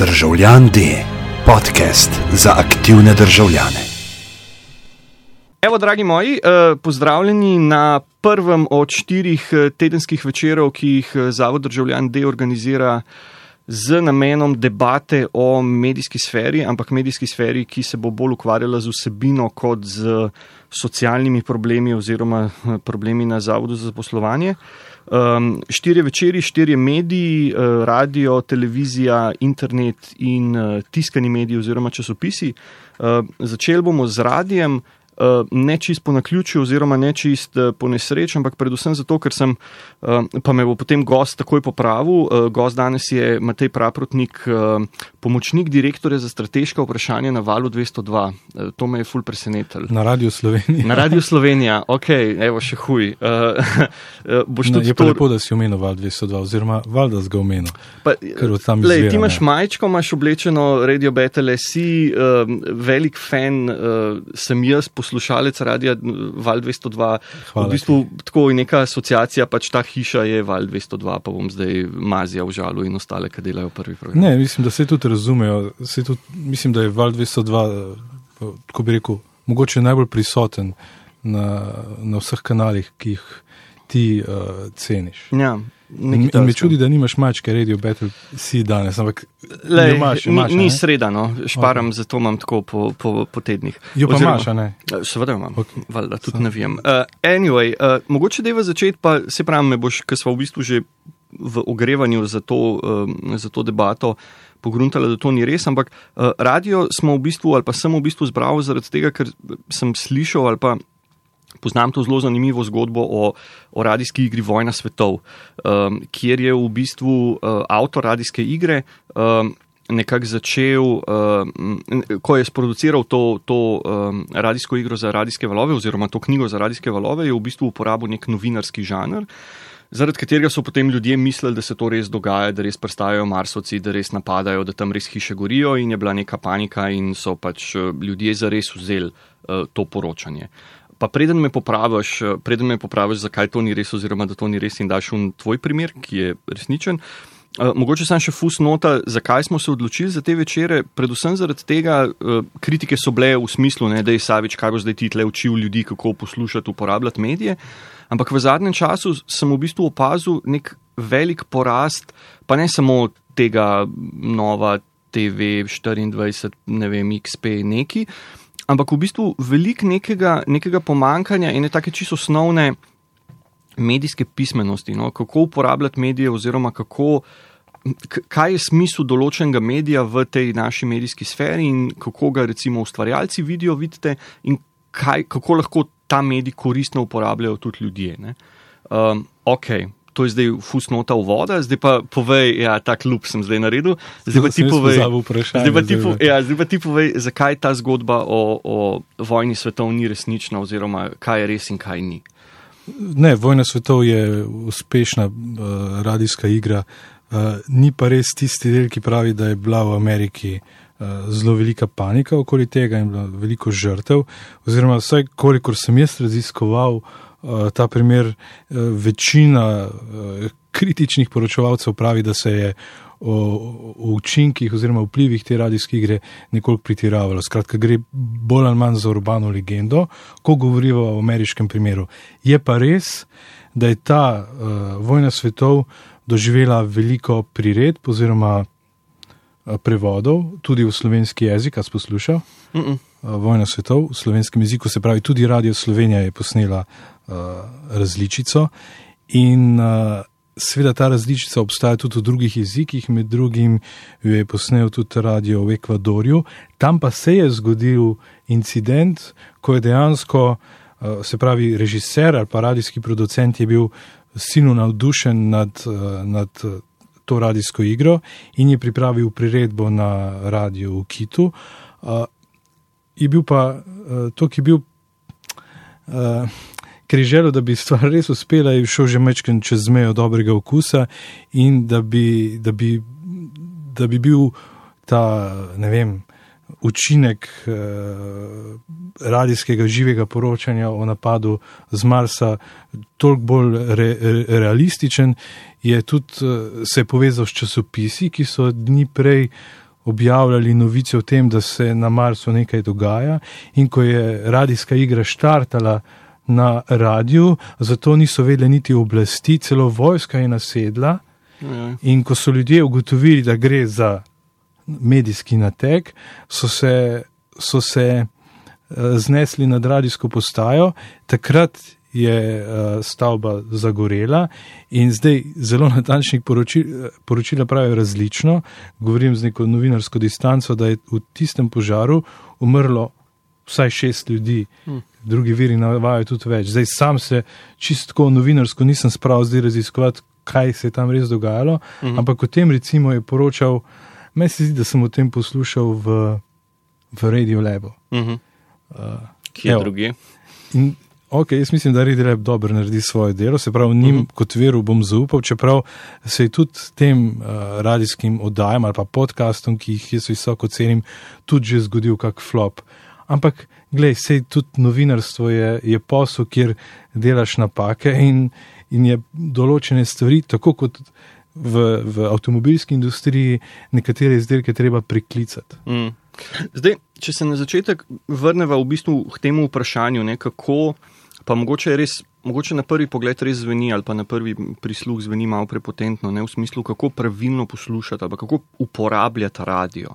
Državljan D, podcast za aktivne državljane. Evo, dragi moji, eh, pozdravljeni na prvem od štirih eh, tedenskih večerov, ki jih eh, Zavod Državljan D organizira z namenom debate o medijski sferi, ampak medijski sferi, ki se bo bolj ukvarjala z vsebino kot z socialnimi problemi oziroma problemi na Zavodu za poslovanje. Um, štirje večeri, štirje mediji, uh, radio, televizija, internet in uh, tiskani mediji oziroma časopisi. Uh, začeli bomo z radijem, ne čist po naključju oziroma ne čist uh, po nesreči, ampak predvsem zato, ker sem, uh, pa me bo potem gost takoj popravil. Gost danes je Matej Praprotnik, pomočnik direktorja za strateška vprašanja na valu 202. Uh, to me je ful presenetilo. Na Radio Slovenija. Na Radio Slovenija, ok, evo še huj. Boš tudi je pa to- lepo, da si omenil Val 202, oziroma Valda ga omenil. Pa, Ker od tam lej, izvira, ti imaš majčko, imaš oblečeno Radio Battle, si um, velik fan, uh, sem jaz, poslušalec radia Val 202. Hvala v bistvu tako je neka asociacija, pač ta hiša je Val 202, pa bom zdaj mazija v žalu in ostale, ki delajo prvi program. Ne, mislim, da se tudi razumejo. Se tudi, mislim, da je Val 202, eh, tako bi rekel, mogoče najbolj prisoten na, na vseh kanalih, ki jih ti uh, ceniš. Ja, In, me čudi, da nimaš mačke, Radio Battle, si danes, ampak Lej, imaš, imaš, ni, ni sreda, no, šparam, okay. zato imam tako po, po, po tednih. Jo pa Oziroma- imaš, ne? Eh, Seveda imam, Ok. valjda, tudi ne vem. Uh, anyway, uh, mogoče deva začeti, pa se pravi, me boš, ker smo v bistvu že v ogrevanju za to, um, za to debato pogruntali, da to ni res, ampak uh, radio smo v bistvu, ali pa sem v bistvu zbral zaradi tega, ker sem slišal ali pa poznam to zelo zanimivo zgodbo o, o radijski igri Vojna svetov, um, kjer je v bistvu uh, avtor radijske igre. Um, Nekako začel, um, ko je sproduciral to, to um, radijsko igro za radijske valove, oziroma to knjigo za radijske valove, je v bistvu uporabil nek novinarski žanr, zaradi katerega so potem ljudje mislili, da se to res dogaja, da res prestajajo marsovci, da res napadajo, da tam res hiše gorijo in je bila neka panika in so pač eh, ljudje zares vzeli uh, to poročanje. Pa preden me popraviš, eh, preden me popraviš, zakaj to ni res, oziroma da to ni res, in daš un tvoj primer, ki je resničen. Uh, mogoče sem še fusnota, zakaj smo se odločili za te večere. Predvsem zaradi tega, uh, kritike so bile v smislu, ne, da je Savič, kaj bo zdaj ti tle učil ljudi, kako poslušati, uporabljati medije. Ampak v zadnjem času sem v bistvu opazil nek velik porast, pa ne samo tega nova TV 24, ne vem, XP neki, ampak v bistvu velik nekega, nekega pomankanja ene take čisto osnovne medijske pismenosti, no? kako uporabljati medije, oziroma kako, kaj je smisel določenega medija v tej naši medijski sferi in kako ga recimo ustvarjalci vidijo, vidite, in kaj, kako lahko ta medij koristno uporabljajo tudi ljudje. ne. Um, ok. To je zdaj fusnota v voda, zdaj pa povej, ja, ta klub sem zdaj naredil. Zdaj pa ti povej, zdaj pa ti, zdaj po, pa- ja, zdaj pa ti povej, zakaj ta zgodba o, o vojni svetov ni resnična, oziroma kaj je res in kaj ni. Ne, Vojna svetov je uspešna uh, radijska igra, uh, ni pa res tisti del, ki pravi, da je bila v Ameriki uh, zelo velika panika okoli tega in veliko žrtev. Oziroma, vsaj kolikor sem jaz raziskoval uh, ta primer, uh, večina uh, kritičnih poročevalcev pravi, da se je o, o učinkih oziroma vplivih te radijske igre nekoliko pretiravalo. Skratka, gre bolj ali manj za urbano legendo, ko govorimo o ameriškem primeru. Je pa res, da je ta uh, vojna svetov doživela veliko priredb oziroma uh, prevodov, tudi v slovenski jezik, a poslušal. Mm -mm. Uh, Vojna svetov v slovenskem jeziku, se pravi, tudi Radio Slovenija je posnela uh, različico in uh, seveda ta različica obstaja tudi v drugih jezikih, med drugim jo je posnel tudi radio v Ekvadorju. Tam pa se je zgodil incident, ko je dejansko, uh, se pravi, režiser ali pa radijski producent je bil silno navdušen nad, uh, nad to radijsko igro in je pripravil priredbo na radiju v Kitu. Je bil pa uh, to, ki je bil, uh, ker je želel, da bi stvar res uspela, je šel že mečken čez mejo dobrega okusa in da bi, da bi, da bi bil ta, ne vem, učinek uh, radijskega živega poročanja o napadu z Marsa toliko bolj re, re, realističen, je tudi uh, se je povezal s časopisi, ki so dni prej objavljali novice o tem, da se na Marsu nekaj dogaja, in ko je radijska igra štartala na radiju, zato niso vedeli niti oblasti, celo vojska je nasedla. Ja. In ko so ljudje ugotovili, da gre za medijski nateg, so se, so se eh, znesli nad radijsko postajo, takrat je eh, stavba zagorela in zdaj zelo natančnih poročil, poročila pravijo različno. Govorim z neko novinarsko distanco, da je v tistem požaru umrlo vsaj šest ljudi. Drugi viri navajajo tudi več. Zdaj sam se čistko novinarsko nisem spravil zdaj raziskovati, kaj se je tam res dogajalo, Mhm. ampak o tem recimo je poročal, meni se zdi, da sem o tem poslušal v, v Radio Labu. Mhm. Uh, Kje Evo. druge? In, ok, jaz mislim, da Radio Lab dobro naredi svoje delo, se pravi, njim uh Mhm. -huh. kot veru bom zaupal, čeprav se je tudi tem uh, radijskim oddajam ali pa podkastom, ki jih jaz visoko cenim, tudi že zgodil kak flop. Ampak, glej, sej tudi novinarstvo je, je posel, kjer delaš napake in, in je določene stvari, tako kot v, v avtomobilski industriji, nekatere izdelke treba priklicati. Mm. Zdaj, če se na začetek vrnemo v bistvu k temu vprašanju, ne, kako, pa mogoče, res, mogoče na prvi pogled res zveni, ali pa na prvi prisluh zveni malo prepotentno, ne, v smislu, kako pravilno poslušati, ali kako uporabljati radio.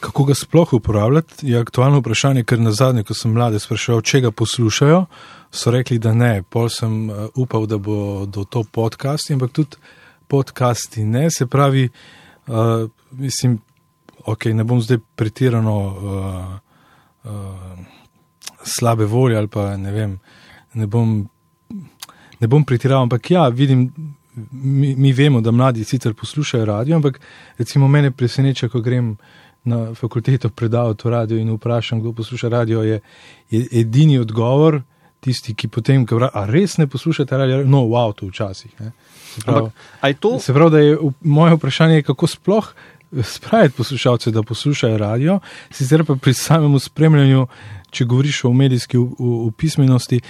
Kako ga sploh uporabljati, je aktualno vprašanje, ker na zadnje, ko sem mlade spraševal, če ga poslušajo, so rekli, da ne. Pol sem uh, upal, da bo do to podcasti, ampak tudi podcasti ne. Se pravi, uh, mislim, ok, ne bom zdaj pretirano uh, uh, slabe volje ali pa ne vem, ne bom, ne bom pretiraval, ampak ja, vidim. Mi, mi vemo, da mladi sicer poslušajo radio, ampak recimo mene preseneča, ko grem na fakulteto predavati v radio in vprašam, kdo posluša radio, je, je edini odgovor tisti, ki potem, ki pravi, a res ne poslušate radio, no, v avtu včasih. ne. Se pravi, Ampak, to, se pravi, da je moje vprašanje, kako sploh spraviti poslušalce, da poslušajo radio, sicer pa pri samem spremljanju, če govoriš o medijski v- v- pismenosti,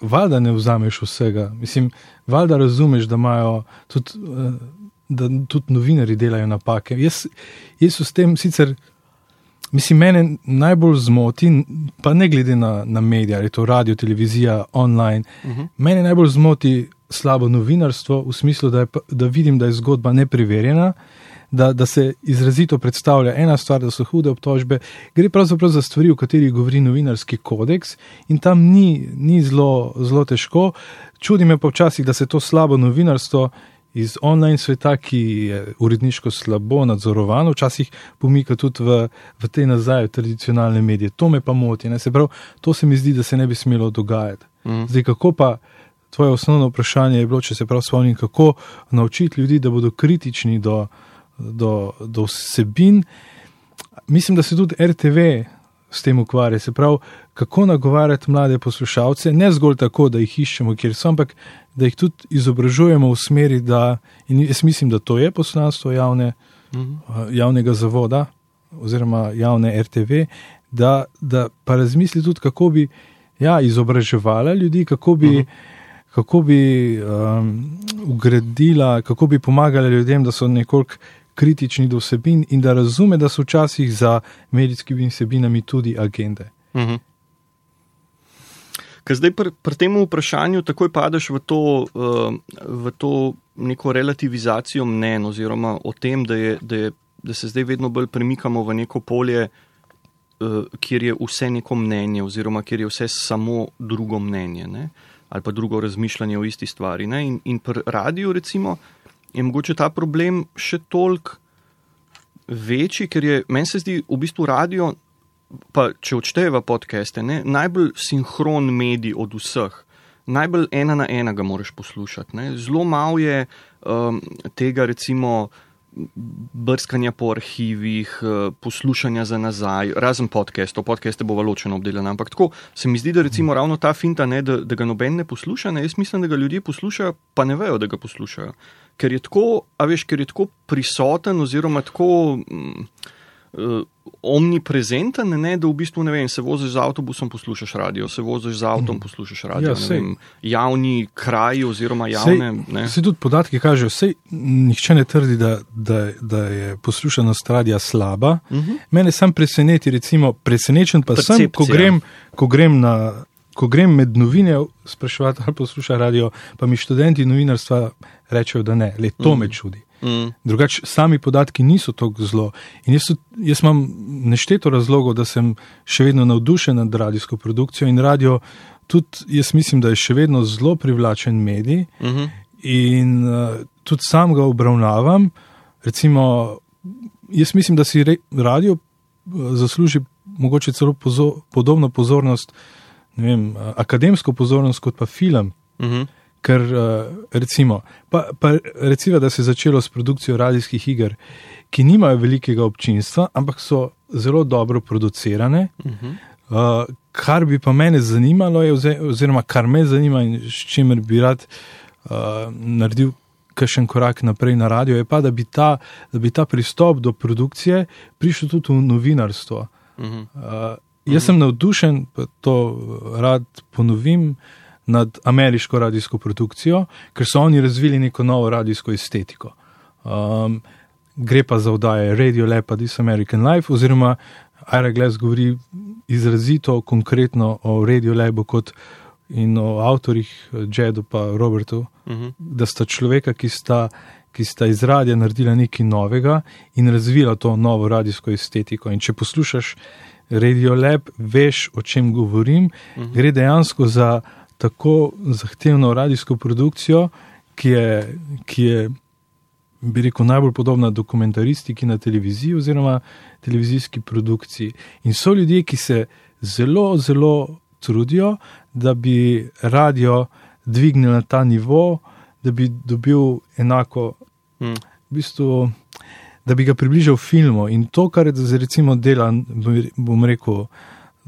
valjda ne vzameš vsega. Mislim, valjda razumeš, da imajo tudi. eh, Da tudi novinari delajo napake. Jaz, jaz s tem sicer, mislim, mene najbolj zmoti, pa ne glede na, na medije, ali je to radio, televizija, online, uh -huh. mene najbolj zmoti slabo novinarstvo v smislu, da, je, da vidim, da je zgodba nepreverjena, da, da se izrazito predstavlja ena stvar, da so hude obtožbe. Gre pravzaprav za stvari, o katerih govori novinarski kodeks in tam ni, ni zelo, zelo težko. Čudi me pa včasih, da se to slabo novinarstvo iz online sveta, ki je uredniško slabo nadzorovano, včasih pomika tudi v, v te nazaj, v tradicionalne medije. To me pa moti. Ne? Se pravi, to se mi zdi, da se ne bi smelo dogajati. Mhm. Zdaj, kako pa tvoje osnovno vprašanje je bilo, če se prav spomnim, kako naučiti ljudi, da bodo kritični do, do, do vsebin. Mislim, da se tudi RTV s tem ukvarja. Se pravi, kako nagovarjati mlade poslušalce, ne zgolj tako, da jih iščemo, kjer so, ampak da jih tudi izobražujemo v smeri, da, in jaz mislim, da to je poslanstvo javne, Mhm. javnega zavoda oziroma javne RTV, da, da pa razmisli tudi, kako bi ja, izobraževala ljudi, kako bi. Uh -huh. Kako bi um, ugradila, kako bi pomagala ljudem, da so nekoliko kritični do vsebin in da razume, da so včasih za medijskimi vsebinami tudi agende. Mhm. Ker zdaj pri, pri tem vprašanju takoj padeš v to, uh, v to neko relativizacijo mnen, oziroma o tem, da, je, da, je, da se zdaj vedno bolj premikamo v neko polje, uh, kjer je vse neko mnenje, oziroma kjer je vse samo drugo mnenje ne? ali pa drugo razmišljanje o isti stvari. In, in pri radiju, recimo, je mogoče ta problem še toliko večji, ker je meni se zdi v bistvu radio pa če odšteva podcaste, ne, najbolj sinhron medij od vseh. Najbolj ena na ena ga moraš poslušati. Ne. Zelo malo je um, tega, recimo, brskanja po arhivih, uh, poslušanja za nazaj, razen podcastov, podcaste bo ločeno obdelane. Ampak tako se mi zdi, da recimo ravno ta finta, ne, da, da ga noben ne posluša, ne, jaz mislim, da ga ljudje poslušajo, pa ne vejo, da ga poslušajo. Ker je tako, a veš, ker je tako prisoten oziroma tako. Mm, uh, omniprezenten, ne, da v bistvu ne vem, se voziš z avtobusom, poslušaš radio, se voziš z avtom, poslušaš radio. Ja, sej. vem, javni kraj oziroma javne. ne. Se tudi podatki kažejo, vse nihče ne trdi, da, da, da je poslušanost radia slaba. Uh Mhm. -huh. Mene sam preseneti, recimo, presenečen pa sem, ko Percepcija. grem, ko grem na. Ko grem med novine spraševati ali poslušati radio, pa mi študenti novinarstva rečejo, da ne, le to mm. me čudi. Mm. Drugače, sami podatki niso tako zelo. In jaz, jaz imam nešteto razlogov, da sem še vedno navdušen nad radijsko produkcijo in radio, tudi jaz mislim, da je še vedno zelo privlačen medij Uh -huh. in uh, tudi sam ga obravnavam. Recimo, jaz mislim, da si re, radio uh, zasluži mogoče celo pozo, podobno pozornost, vem, uh, akademsko pozornost kot pa film. Uh -huh. Ker, uh, recimo, pa, pa recimo, da se je začelo s produkcijo radijskih iger, ki nimajo velikega občinstva, ampak so zelo dobro producirane. Uh -huh. Uh, kar bi pa mene zanimalo, je, oziroma kar me zanima in s čimer bi rad uh, naredil kakšen korak naprej na radio, je pa, da bi ta, da bi ta pristop do produkcije prišel tudi v novinarstvo. Uh -huh. Uh, jaz sem navdušen, pa to rad ponovim, nad ameriško radijsko produkcijo, ker so oni razvili neko novo radijsko estetiko. Um, gre pa za oddaje Radio Lab, pa This American Life, oziroma Aira Glass govori izrazito konkretno o Radio Labu kot in o avtorjih Jedu pa Robertu, Uh -huh. da sta človeka, ki sta, ki sta iz radia naredila nekaj novega in razvila to novo radijsko estetiko. In če poslušaš Radio Lab, veš, o čem govorim. Uh -huh. Gre dejansko za tako zahtevno radijsko produkcijo, ki je, ki je bi rekel, najbolj podobna dokumentaristiki na televiziji oziroma televizijski produkciji. In so ljudje, ki se zelo, zelo trudijo, da bi radio dvignil na ta nivo, da bi dobil enako, Mm. v bistvu, da bi ga približal filmu. In to, kar zdaj recimo dela, bom rekel,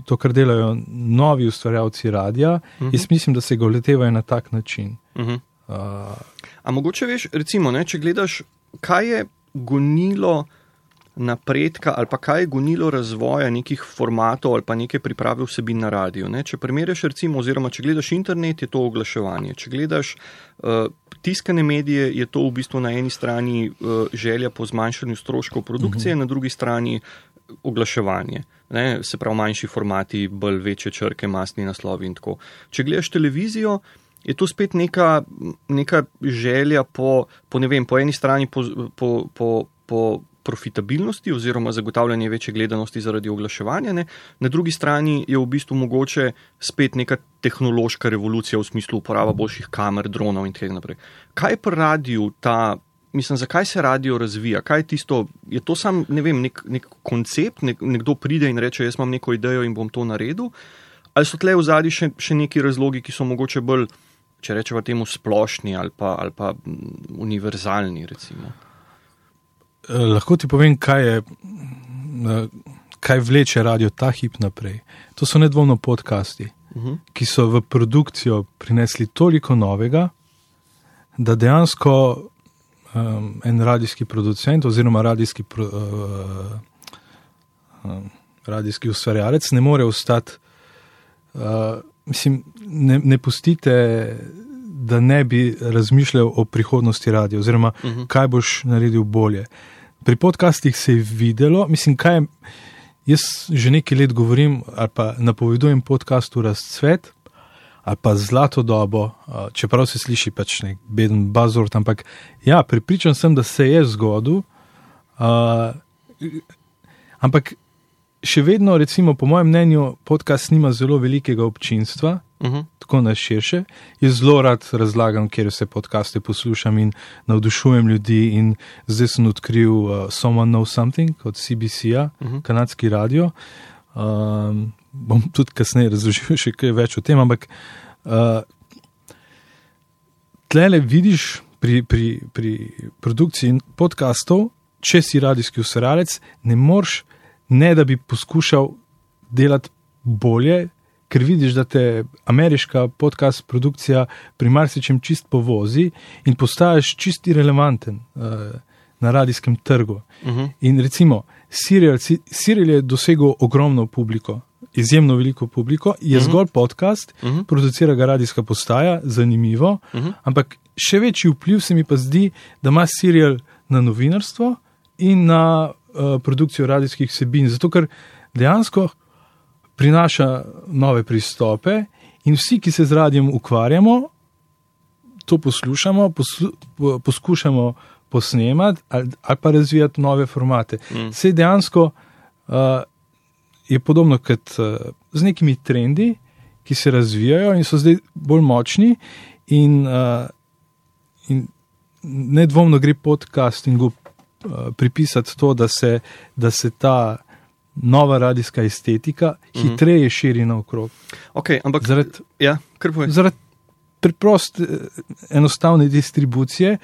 to, kar delajo novi ustvarjalci radia, uh -huh. jaz mislim, da se ga letevajo na tak način. Uh -huh. Uh, A mogoče veš, recimo, ne, če gledaš, kaj je gonilo napredka ali pa kaj je gonilo razvoja nekih formatov ali pa neke priprave vsebin na radiju. Ne? Če primerjaš, recimo, oziroma če gledaš internet, je to oglaševanje. Če gledaš uh, tiskane medije, je to v bistvu na eni strani uh, želja po zmanjšanju stroškov produkcije, uh -huh. na drugi strani oglaševanje. Ne? Se pravi, manjši formati, bolj večje črke, masni naslovi in tako. Če gledaš televizijo, je to spet neka, neka želja po, po, ne vem, po eni strani po, po, po, po profitabilnosti oziroma zagotavljanje večje gledanosti zaradi oglaševanja, ne? na drugi strani je v bistvu mogoče spet neka tehnološka revolucija v smislu uporaba boljših kamer, dronov in tako naprej. Kaj je pri radiju ta? Mislim, zakaj se radio razvija? Kaj je tisto? Je to sam, ne vem, nek, nek koncept, nek, nekdo pride in reče: Jaz imam neko idejo in bom to naredil. Ali so tle v zadnji še, še neki razlogi, ki so mogoče bolj, če rečemo temu, splošni ali pa, ali pa mm, univerzalni? Recimo. Eh, Lahko ti povem, kaj, je, kaj vleče radio ta hip naprej. To so nedvomno podcasti, uh Mhm. -huh. ki so v produkcijo prinesli toliko novega, da dejansko um, en radijski producent oziroma radijski, pro, uh, um, radijski ustvarjalec ne more ostati. Uh, mislim, ne, ne pustite, da ne bi razmišljal o prihodnosti radia, oziroma uh -huh. kaj boš naredil bolje. Pri podcastih se je videlo, mislim, kaj je. Jaz že nekaj let govorim, ali pa napovedujem podcastu razcvet, ali pa zlato dobo, uh, čeprav se sliši pač nek beden bazor, ampak ja, pripričan sem, da se je zgodil. Uh, ampak še vedno, recimo, po mojem mnenju, podcast nima zelo velikega občinstva, Uh -huh. tako na širše. Jaz zelo rad razlagam, kjer vse podcaste poslušam in navdušujem ljudi. In zdaj sem odkril uh, Someone Knows Something od CBC-ja, uh -huh. kanadski radio. Um, bom tudi kasneje razložil še kaj več o tem, ampak uh, tlele vidiš pri, pri, pri produkciji podkastov, če si radijski ustvarjalec, ne moreš, ne da bi poskušal delati bolje, ker vidiš, da te ameriška podcast produkcija pri marsičem čist povozi in postaješ čist irrelevanten uh, na radijskem trgu. Uh -huh. In recimo, serial, si- serial je dosegel ogromno publiko, izjemno veliko publiko, je Mhm. zgolj podcast, Mhm. producira ga radijska postaja, zanimivo, Mhm. ampak še večji vpliv se mi pa zdi, da ima serial na novinarstvo in na uh, produkcijo radijskih vsebin, zato ker dejansko prinaša nove pristope in vsi, ki se z radijem ukvarjamo, to poslušamo, poslu, po, poskušamo posnemati ali, ali pa razvijati nove formate. Mm. Vse dejansko uh, je podobno kot uh, z nekimi trendi, ki se razvijajo in so zdaj bolj močni, in, uh, in nedvomno gre podcastingu uh, pripisati to, da se, da se ta nova radijska estetika Mhm. hitreje širi naokrog. Okay, ampak Zaradi ja, zaradi preproste, eh, enostavne distribucije.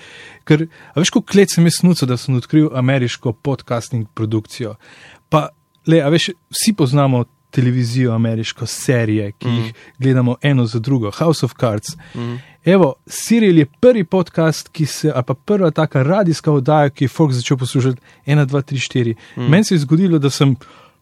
Ker, veš, kako let sem jaz nucal, da sem odkril ameriško podcasting produkcijo. Pa, le, a veš, vsi poznamo televizijo, ameriško serije, ki mm. jih gledamo eno za drugo, House of Cards. Mm. Evo, Serial je prvi podcast, ki se, ali pa prva taka radijska oddaja, ki je folk začel poslušati 1, 2, 3, 4. Mm. Meni se je zgodilo, da sem,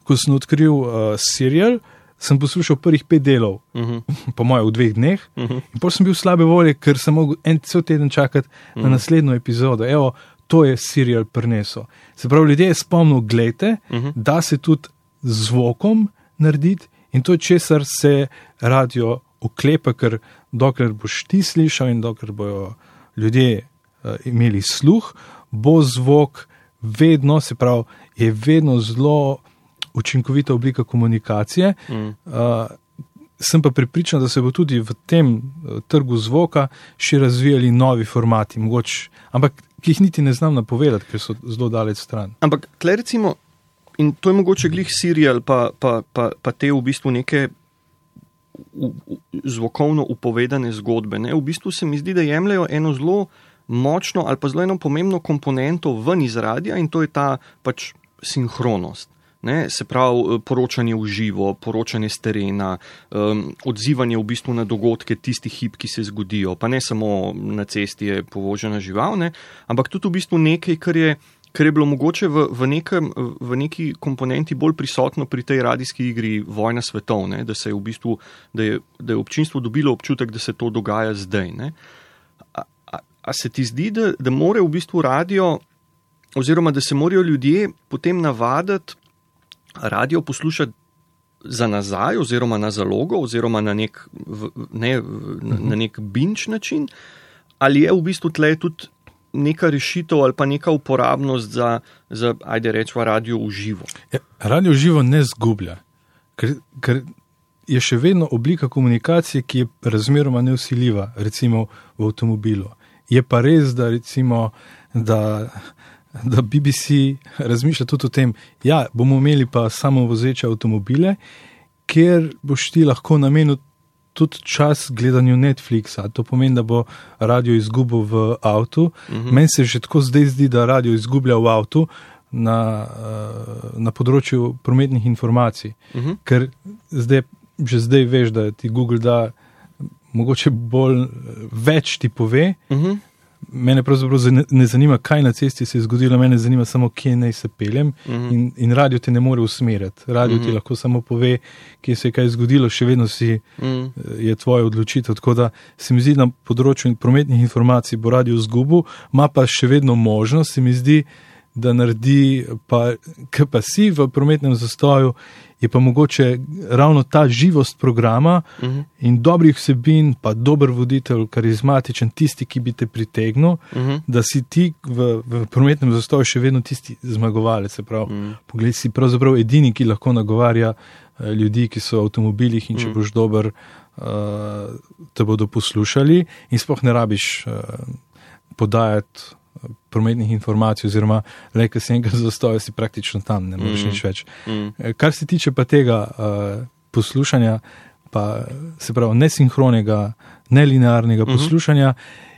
ko sem odkril uh, Serial, sem poslušal prvih pet delov, Mm -hmm. po mojem, v dveh dneh. Mm -hmm. In potem sem bil slabe volje, ker sem mogel en cel teden čakati mm. na naslednjo epizodo. Evo, to je serial prenesel. Se pravi, ljudje je spomnil, gledajte, mm Mhm. -hmm. da se tudi z zvokom narediti in to je česar se radio oklepa, ker dokler boš ti slišal in dokler bojo ljudje uh, imeli sluh, bo zvok vedno, se pravi, je vedno zelo učinkovita oblika komunikacije. Mm. Uh, sem pa pripričan, da se bo tudi v tem uh, trgu zvoka še razvijali novi formati, mogoče, ampak ki jih niti ne znam napovedati, ker so zelo daleč stran. Ampak, tle recimo, in to je mogoče glih serial, pa, pa, pa, pa te v bistvu neke u, u, zvokovno upovedane zgodbe. Ne? V bistvu se mi zdi, da jemljajo eno zelo močno ali pa zelo eno pomembno komponento ven iz radia in to je ta pač sinhronost. Ne, se pravi, poročanje v živo, poročanje z terena, um, odzivanje v bistvu na dogodke, tisti hip, ki se zgodijo, pa ne samo na cesti je povožena žival, ne, ampak tudi v bistvu nekaj, kar je, kar je bilo mogoče v, v, nekem, v neki komponenti bolj prisotno pri tej radijski igri Vojna svetov, ne, da, se je v bistvu, da, je, da je občinstvo dobilo občutek, da se to dogaja zdaj. Ne. A, a, a se ti zdi, da, da more v bistvu radio, oziroma da se morajo ljudje potem navaditi, radio poslušati za nazaj, oziroma na zalogo, oziroma na nek, v, ne, na, nek binč način, ali je v bistvu tle tudi neka rešitev ali pa neka uporabnost za, za ajde rečemo, radio v živo. Ja, radio živo ne zgublja, ker, ker je še vedno oblika komunikacije, ki je razmeroma neusiljiva, recimo v avtomobilu. Je pa res, da recimo. Da, da BBC razmišlja tudi o tem, da ja, bomo imeli pa samo vozeče avtomobile, kjer boš ti lahko namenil tudi čas gledanju Netflixa. To pomeni, da bo radio izgubil v avtu. Uh -huh. Meni se že tako zdaj zdi, da radio izgublja v avtu na, na področju prometnih informacij. Uh -huh. Ker zdaj, že zdaj veš, da ti Google da mogoče bolj več ti pove. Uh -huh. Mene pravzaprav ne zanima, kaj na cesti se je zgodilo, mene zanima samo, kje naj se peljem. Uh -huh. in, in radio te ne more usmeriti. Radio uh -huh. ti lahko samo pove, kje se je kaj zgodilo, še vedno si, uh -huh. je tvoja odločitev. Tako da se mi zdi, na področju prometnih informacij bo radio zgubil, ima pa še vedno možnost, se mi zdi, da naredi, pa, kar pa si v prometnem zastoju. Je pa mogoče ravno ta živost programa uh -huh. in dobrih vsebin, pa dober voditelj, karizmatičen, tisti, ki bi te pritegnil, uh -huh. da si ti v, v prometnem zastoju še vedno tisti zmagovalec. Uh -huh. Poglej, si pravzaprav edini, ki lahko nagovarja uh, ljudi, ki so v avtomobilih in če uh -huh. boš dober, uh, te bodo poslušali in sploh ne rabiš uh, podajati prometnih informacij, oziroma le, ki se enkrat zastoje, si praktično tam, ne moreš mm. nič več. Mm. Kar se tiče pa tega uh, poslušanja, pa se pravi nesinhronega, nelinearnega mm -hmm. poslušanja,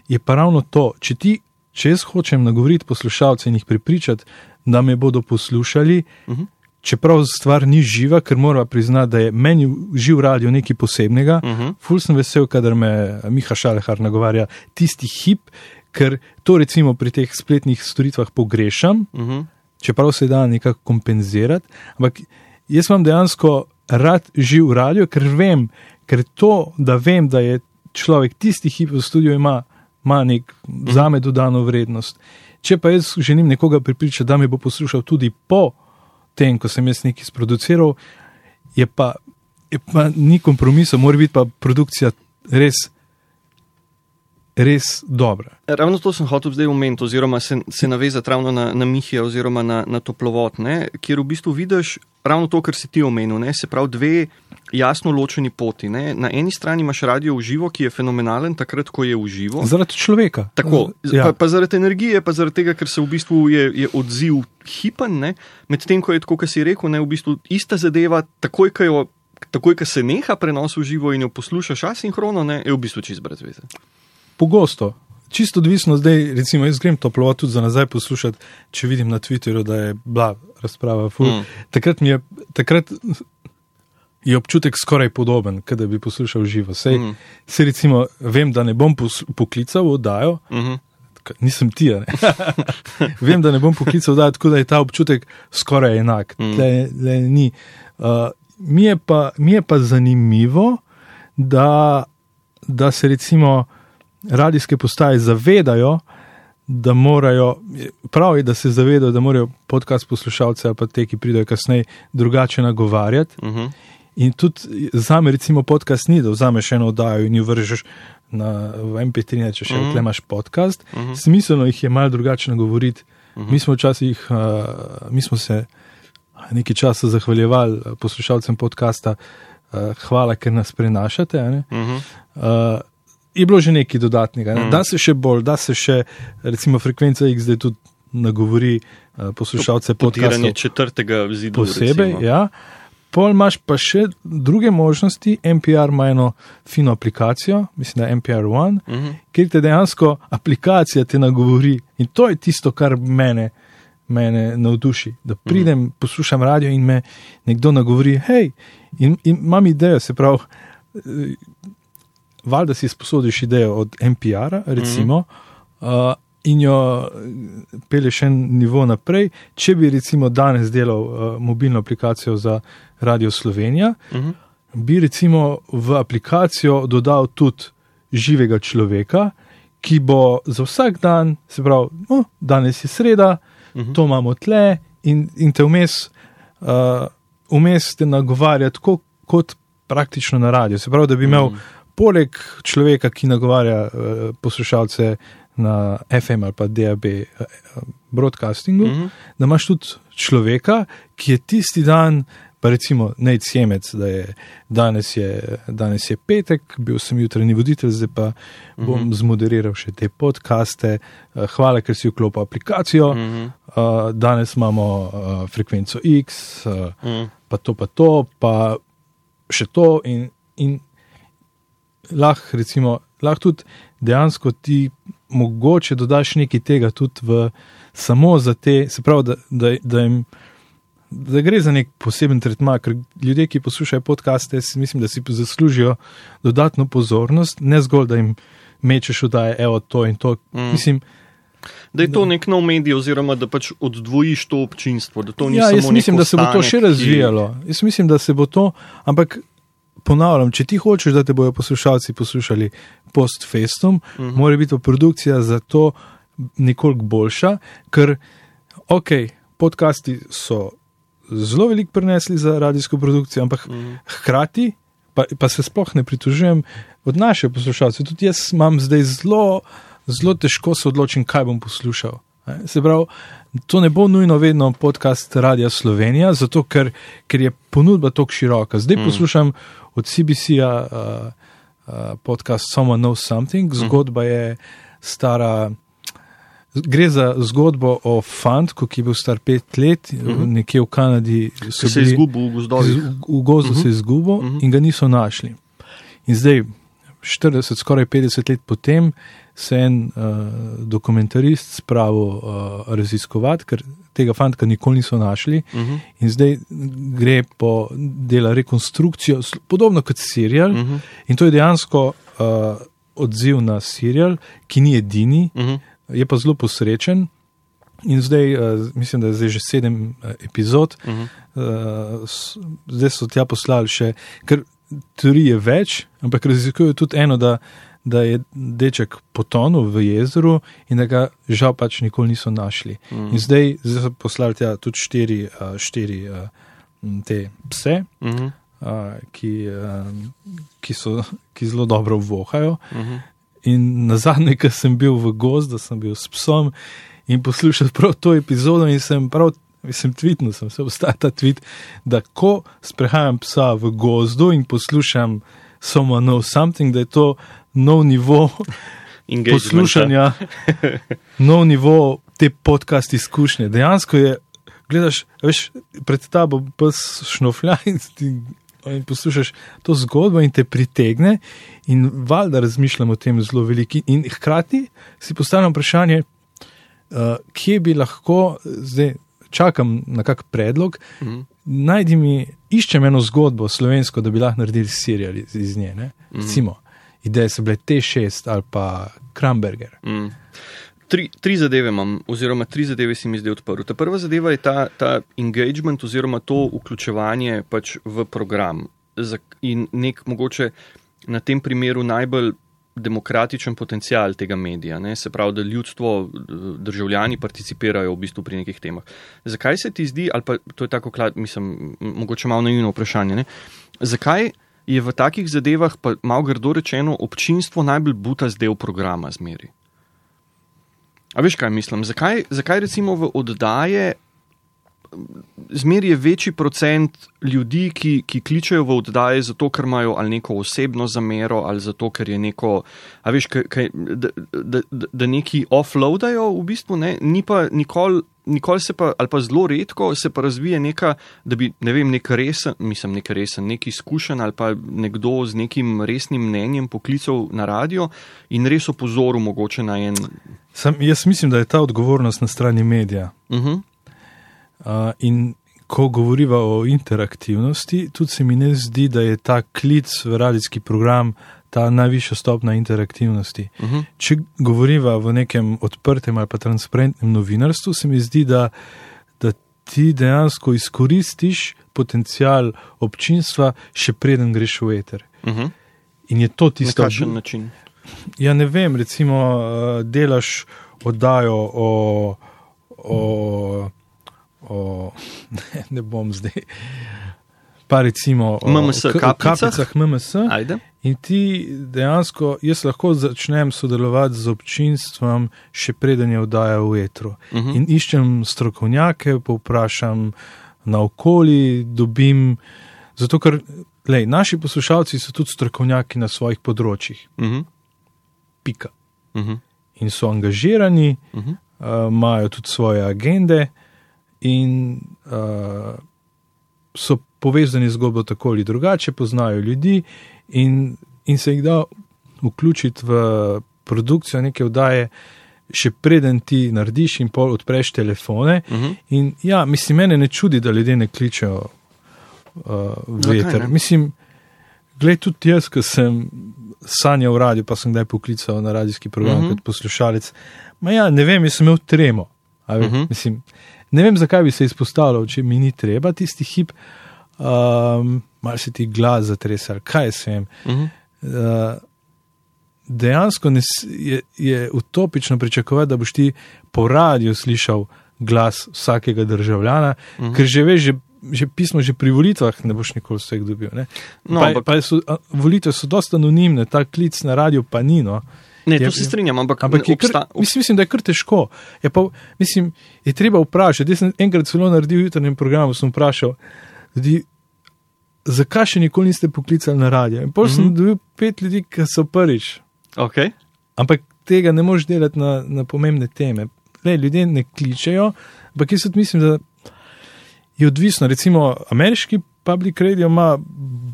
je pa ravno to, če ti, če jaz hočem nagovoriti poslušalce in jih pripričati, da me bodo poslušali. Mm -hmm. Čeprav stvar ni živa, ker mora priznati, da je meni živ radio nekaj posebnega, uh -huh. ful sem vesel, kadar me Miha Šalehar nagovarja tisti hip, ker to recimo pri teh spletnih storitvah pogrešam, uh -huh. čeprav se da nekako kompenzirati. Ampak jaz imam dejansko rad živ radio, ker vem, ker to, da vem, da je človek tisti hip v studiu, ima, ima nek za me dodano vrednost. Če pa jaz želim nekoga pripričati, da me bo poslušal tudi po tem, ko sem jaz nekaj sproduciral, je pa, je pa ni kompromisa, mora biti pa produkcija res res dobra. Ravno to sem hotel zdaj omeniti, oziroma se, se navezati ravno na, na Mihija, oziroma na, na toplovod, ne, kjer v bistvu vidiš ravno to, kar si ti omenil. Ne, se pravi, dve jasno ločeni poti. Ne. Na eni strani imaš radio v živo, ki je fenomenalen, takrat, ko je v živo. Zaradi človeka. Tako, ja. pa, pa zaradi energije, pa zaradi tega, ker se v bistvu je, je odziv hipen, medtem ko je tako, kot si rekel, ne, v bistvu ista zadeva, takoj, ko jo. Takoj, ko se neha prenos v živo in jo poslušaš asinhrono, ne, je v bistvu čist brez veze pogosto. Čisto odvisno zdaj, recimo, jaz grem toplo tudi za nazaj poslušati, če vidim na Twitterju, da je bila razprava. Mm. Takrat, je, takrat je občutek skoraj podoben, kot da bi poslušal živo. Sej, mm. se recimo, vem, da ne bom poklical v oddajo, mm -hmm. nisem ti. vem, da ne bom poklical v oddajo, tako da je ta občutek skoraj enak. Mm. Tle, tle uh, mi, je pa, mi je pa zanimivo, da, da se recimo radijske postaje zavedajo, da morajo, prav je, da se zavedajo, da morajo podcast poslušalce ali pa te, ki pridejo kasneje, drugače nagovarjati. Uh mhm. -huh. In tudi za me, recimo, podcast ni, da vzameš eno oddajo in jo vržeš na MP3, če še -huh. imaš podcast. Uh -huh. Smiselno jih je malo drugače nagovoriti. Uh -huh. Mi smo včasih, uh, mi smo se nekaj časa zahvaljevali poslušalcem podcasta, uh, hvala, ker nas prenašate. Uh -huh. uh, je bilo že nekaj dodatnega. Ne? Mm. Da se še bolj, da se še, recimo, frekvenca X zdaj tudi nagovori uh, poslušalce podcasta. četrtega zidu. Posebej, recimo. ja. Pol imaš pa še druge možnosti. NPR ima eno fino aplikacijo, mislim, da je NPR One, mm -hmm. kjer te dejansko aplikacija te nagovori. In to je tisto, kar mene, mene navduši. Da pridem, mm -hmm. poslušam radio in me nekdo nagovori, hej, in, in imam idejo, se pravi valjda si sposodiš idejo od NPR-a, recimo, mm -hmm. uh, in jo peleš en nivo naprej. Če bi recimo danes delal uh, mobilno aplikacijo za Radio Slovenija, mm -hmm. bi recimo v aplikacijo dodal tudi živega človeka, ki bo za vsak dan, se pravi, no, danes je sreda, mm -hmm. to imamo tle in, in te vmes. Uh, Vmes te nagovarja tako, kot praktično na radiju. Se pravi, da bi imel mm poleg človeka, ki nagovarja uh, poslušalce na FM ali pa DAB uh, eh, broadcastingu, mm -hmm. da imaš tudi človeka, ki je tisti dan, pa recimo Nec Jemec, da je danes, je danes je petek, bil sem jutranji voditelj, zdaj pa bom mm -hmm. zmoderiral še te podcaste. Uh, hvala, ker si vklopil aplikacijo. Mm -hmm. uh, danes imamo uh, frekvenco X, uh, mm -hmm. pa to, pa to, pa še to. In, in lahko, recimo, lahko tudi dejansko ti mogoče dodaš nekaj tega tudi v samo za te, se pravi, da, da, da jim. Da gre za nek poseben tretma, ker ljudje, ki poslušajo podcaste, mislim, da si zaslužijo dodatno pozornost, ne zgolj, da jim mečeš v daje, evo to in to. Mm. Mislim, da je to nek nov medij, oziroma da pač oddvojiš to občinstvo. Ja, jaz mislim, da se bo to še razvijalo. Ki... Jaz mislim, da se bo to, ampak ponavljam, če ti hočeš, da te bodo poslušalci poslušali post-festum, uh mhm. -huh. mora biti produkcija za to nekoliko boljša, ker, ok, podcasti so zelo veliko prenesli za radijsko produkcijo, ampak uh mhm. -huh. hkrati pa, pa se sploh ne pritožujem od naše poslušalce. Tudi jaz imam zdaj zelo, zelo težko se odločiti, kaj bom poslušal. Se pravi, to ne bo nujno vedno podcast Radia Slovenija, zato ker, ker je ponudba tako široka. Zdaj mm. poslušam od CBC-ja uh, uh, podcast Someone Knows Something, mhm. zgodba je stara. Gre za zgodbo o fantku, ki je bil star pet let, uh mhm. -huh. nekje v Kanadi. Se je izgubil v gozdu. V gozdu uh -huh. se je izgubil uh mhm. -huh. in ga niso našli. In zdaj, 40, skoraj 50 let potem, se je en uh, dokumentarist spravil uh, raziskovati, ker tega fanta nikoli niso našli. Uh -huh. In zdaj gre po delu rekonstrukcijo, podobno kot serial. Uh -huh. In to je dejansko uh, odziv na serial, ki ni edini, uh -huh. je pa zelo posrečen. In zdaj, uh, mislim, da je zdaj že sedem uh, epizod, uh -huh. uh, zdaj so tja poslali še, ker teorij je več, ampak razlikujejo tudi eno, da, da je deček potonil v jezeru in da ga žal pač nikoli niso našli. -huh. In zdaj, zdaj so poslali tja tudi štiri, uh, štiri uh, te pse. Uh -huh. Uh, ki, uh, ki, so, ki zelo dobro vohajo. Uh -huh. In na zadnje, ko sem bil v gozdu, sem bil s psom in poslušal prav to epizodo in sem prav, mislim, tvitnil sem se, obstaja ta tvit, da ko sprehajam psa v gozdu in poslušam Someone Know Something, da je to nov nivo poslušanja, nov nivo te podcast izkušnje. Dejansko je, gledaš, veš, pred tabo pes šnoflja in ti. In poslušaš to zgodbo, in te pritegne, in valjda razmišljamo o tem zelo veliki. In hkrati si postavljam vprašanje, uh, kje bi lahko, zdaj čakam na kak predlog, mm -hmm. najdi mi, iščem eno zgodbo slovensko, da bi lahko naredili serial iz, iz nje. Mm -hmm. Recimo, ideje so bile T6 ali pa Kramberger. Mm. Tri, tri zadeve imam, oziroma tri zadeve si mi zdaj odprl. Ta prva zadeva je ta, ta engagement, oziroma to vključevanje pač v program. In nek mogoče na tem primeru najbolj demokratičen potencial tega medija, ne? se pravi, da ljudstvo, državljani participirajo v bistvu pri nekih temah. Zakaj se ti zdi, ali pa to je tako, mislim, mogoče malo naivno vprašanje, ne? zakaj je v takih zadevah, pa malo grdo rečeno, občinstvo najbolj buta zdaj v programa zmeri? A veš, kaj mislim? Zakaj, zakaj recimo v oddaje zmer je večji procent ljudi, ki, ki kličejo v oddaje zato, ker imajo ali neko osebno zamero, ali zato, ker je neko, a veš, kaj, kaj, da, da, da, da neki offloadajo v bistvu, ne? ni pa nikoli. Nikoli se pa, ali pa zelo redko, se pa razvije neka, da bi, ne vem, nek resen, mislim, nek resen, nek izkušen ali pa nekdo z nekim resnim mnenjem poklical na radio in res opozoril mogoče na en. Sam, jaz mislim, da je ta odgovornost na strani medija. Uh mhm. -huh. Uh, in ko govoriva o interaktivnosti, tudi se mi ne zdi, da je ta klic v radijski program ta najvišja stopna interaktivnosti. Uh mhm. -huh. Če govoriva v nekem odprtem ali pa transparentnem novinarstvu, se mi zdi, da, da ti dejansko izkoristiš potencial občinstva, še preden greš v eter. Uh mhm. -huh. In je to tisto, kar na način. Ja, ne vem, recimo, delaš oddajo o. o o, ne, ne bom zdaj. Pa recimo o MMS, kapicah MMS. Ajde. In ti dejansko, jaz lahko začnem sodelovati z občinstvom, še preden je vdaja v etru. Uh mhm. -huh. In iščem strokovnjake, povprašam na okolje, dobim. Zato, ker lej, naši poslušalci so tudi strokovnjaki na svojih področjih. Uh mhm. -huh. Pika. Uh mhm. -huh. In so angažirani, uh -huh. uh, imajo tudi svoje agende in uh, so povezani z zgodbo tako ali drugače, poznajo ljudi in, in se jih da vključiti v produkcijo neke vdaje, še preden ti narediš in pol odpreš telefone. Uh mhm. -huh. In ja, mislim, mene ne čudi, da ljudje ne kličejo uh, veter. Okay, mislim, gled tudi jaz, ki sem sanjal v radiju, pa sem kdaj poklical na radijski program uh mhm. -huh. kot poslušalec. Ma ja, ne vem, jaz sem imel tremo. Uh mhm. -huh. Mislim, ne vem, zakaj bi se izpostavljal, če mi ni treba tisti hip, um, malo se ti glas zatresal, kaj se jim. Uh -huh. uh, dejansko ne, je, je utopično pričakovati, da boš ti po radiju slišal glas vsakega državljana, uh -huh. ker že veš, že. Že pismo, že pri volitvah ne boš nikoli vseh dobil. No, pa, pa so, volitve so dosta anonimne, ta klic na radio pa ni. No. Ne, to je, se strinjam, ampak, ampak je kar, mislim, mislim, da je kar težko. Je, pa, mislim, je treba vprašati. Jaz sem enkrat celo naredil v jutrnjem programu, sem vprašal, ljudi, zakaj še nikoli niste poklicali na radio. In potem mm -hmm. sem mhm. dobil pet ljudi, ki so prvič. Okay. Ampak tega ne moš delati na, na pomembne teme. Le, ljudje ne kličejo, ampak jaz mislim, da je odvisno. Recimo, ameriški public radio ima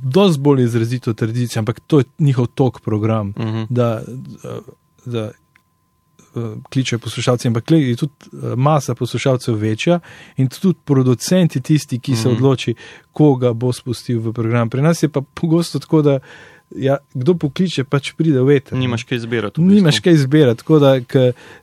dosti bolj izrazito tradicijo, ampak to je njihov tok program, uh mhm. -huh. da, da uh, kličejo poslušalce. Ampak je tudi uh, masa poslušalcev večja in tudi producenti tisti, ki uh -huh. se mhm. odloči, koga bo spustil v program. Pri nas je pa pogosto tako, da ja, kdo pokliče, pač pride v eter. Nimaš kaj izbirati. v Nimaš kaj izbirati, tako da